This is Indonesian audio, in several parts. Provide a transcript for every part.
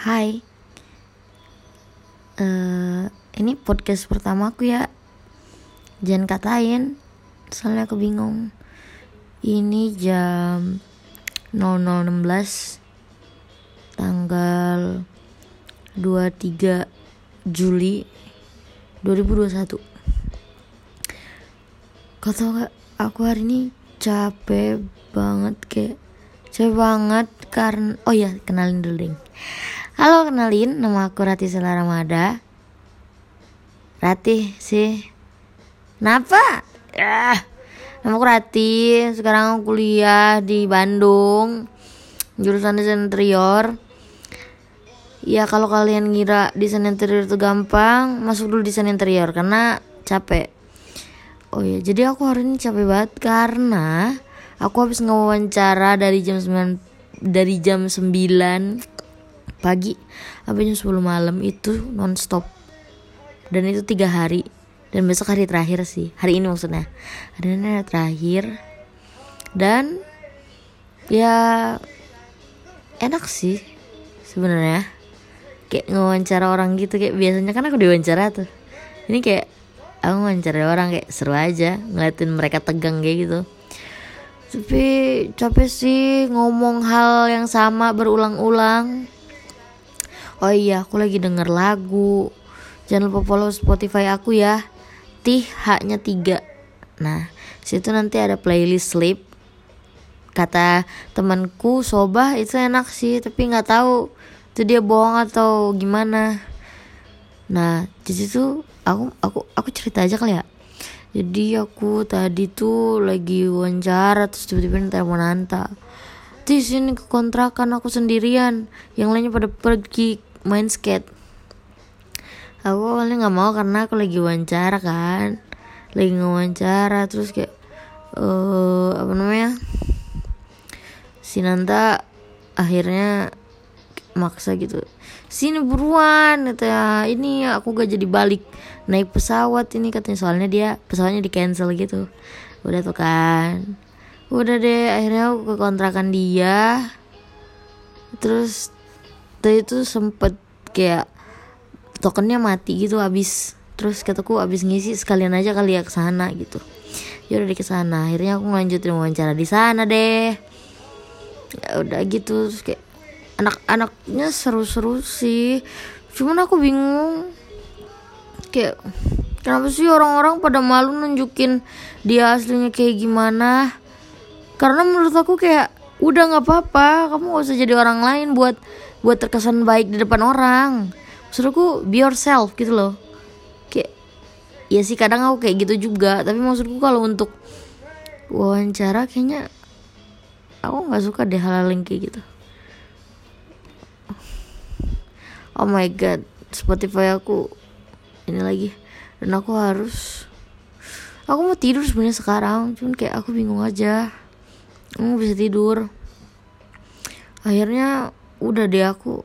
Hai. Uh, Ini podcast pertama aku ya. Jangan katain Soalnya aku bingung. Ini jam 00.16 Tanggal 23 Juli 2021 Kau tau gak Aku hari ini capek banget kayak capek banget karena oh ya kenalin dulu ding halo kenalin nama aku Rati Selaramada Rati sih. Kenapa? Ah nama aku Rati sekarang kuliah di Bandung jurusan desain interior. Ya kalau kalian ngira desain interior itu gampang masuk dulu desain interior karena capek. Oh ya jadi aku hari ini capek banget karena aku habis ngewawancara dari jam 9 dari jam 9 pagi sampai jam 10 malam itu nonstop. Dan itu tiga hari. Dan besok hari terakhir sih hari ini maksudnya. Hari ini hari terakhir. Dan ya enak sih sebenarnya. Kayak ngewawancara orang gitu kayak biasanya kan aku diwawancara tuh. Ini kayak aku ngajarin orang kayak seru aja ngeliatin mereka tegang kayak gitu. Tapi capek sih ngomong hal yang sama berulang-ulang oh iya aku lagi denger lagu. Jangan lupa follow Spotify aku ya. Tih haknya tiga. Nah situ nanti ada playlist sleep. Kata temanku sobah itu enak sih tapi nggak tahu itu dia bohong atau gimana. Nah di situ aku aku aku cerita aja kali ya. Jadi aku tadi tuh lagi wawancara terus tiba-tiba telepon Anta. Di sini ke kontrakan aku sendirian. Yang lainnya pada pergi main skate. Aku awalnya nggak mau karena aku lagi wawancara kan. Lagi ngewawancara terus kayak uh, apa namanya si Nanta akhirnya maksa gitu. Sini buruan kata ya ini aku gak jadi balik naik pesawat ini katanya. Soalnya dia pesawatnya di cancel gitu. Udah tuh kan. Udah deh akhirnya aku ke kontrakan dia. Terus tadi itu sempet kayak tokennya mati gitu habis terus kataku habis ngisi sekalian aja kali ya ke sana gitu. Ya udah di ke sana akhirnya aku lanjutin wawancara di sana deh. Ya udah gitu terus kayak anak-anaknya seru-seru sih. Cuman aku bingung kayak kenapa sih orang-orang pada malu nunjukin dia aslinya kayak gimana? Karena menurut aku kayak udah nggak apa-apa kamu gak usah jadi orang lain buat buat terkesan baik di depan orang. Maksudku be yourself gitu loh. Kayak ya sih kadang aku kayak gitu juga. Tapi maksudku kalau untuk wawancara kayaknya aku nggak suka deh hal-hal yang kayak gitu. Oh my god Spotify aku ini lagi. Dan aku harus aku mau tidur sebenarnya sekarang. Cuman kayak aku bingung aja. Aku bisa tidur. Akhirnya udah deh aku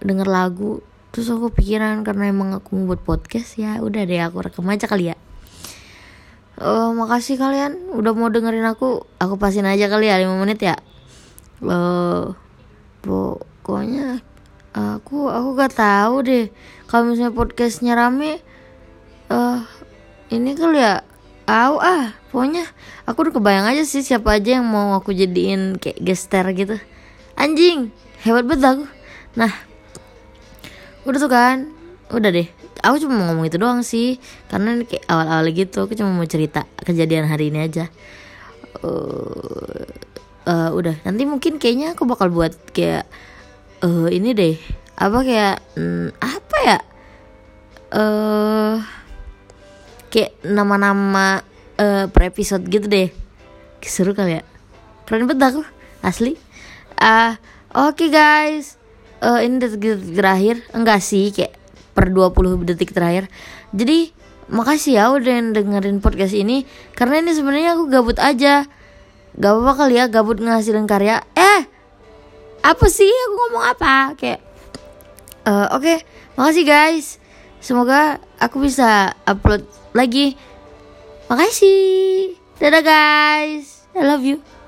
denger lagu terus aku pikiran karena emang aku mau buat podcast ya. Udah deh aku rekam aja kali ya. Uh, makasih kalian udah mau dengerin aku. Aku pasin aja kali ya 5 menit ya. Uh, pokoknya aku aku gak tahu deh. Kalau misalnya podcastnya rame eh uh, ini kali ya. Aw ah pokoknya aku udah kebayang aja sih siapa aja yang mau aku jadiin kayak gester gitu anjing hebat banget aku. Nah udah tuh kan? Udah deh. Aku cuma ngomong itu doang sih. Karena ini kayak awal-awal gitu aku cuma mau cerita kejadian hari ini aja. Uh, uh, udah. Nanti mungkin kayaknya aku bakal buat kayak uh, ini deh. Apa kayak hmm, apa ya? Uh, kayak nama-nama uh, per episode gitu deh. Seru kali ya. Keren banget aku asli ah uh, oke okay guys. Uh, ini detik-detik terakhir. Enggak sih kayak per 20 detik terakhir. Jadi makasih ya udah dengerin podcast ini. Karena ini sebenarnya aku gabut aja. Gak apa-apa kali ya gabut ngasilin karya. Eh apa sih? Aku ngomong apa? Kayak uh, oke. Okay, makasih guys. Semoga aku bisa upload lagi. Makasih. Dadah guys. I love you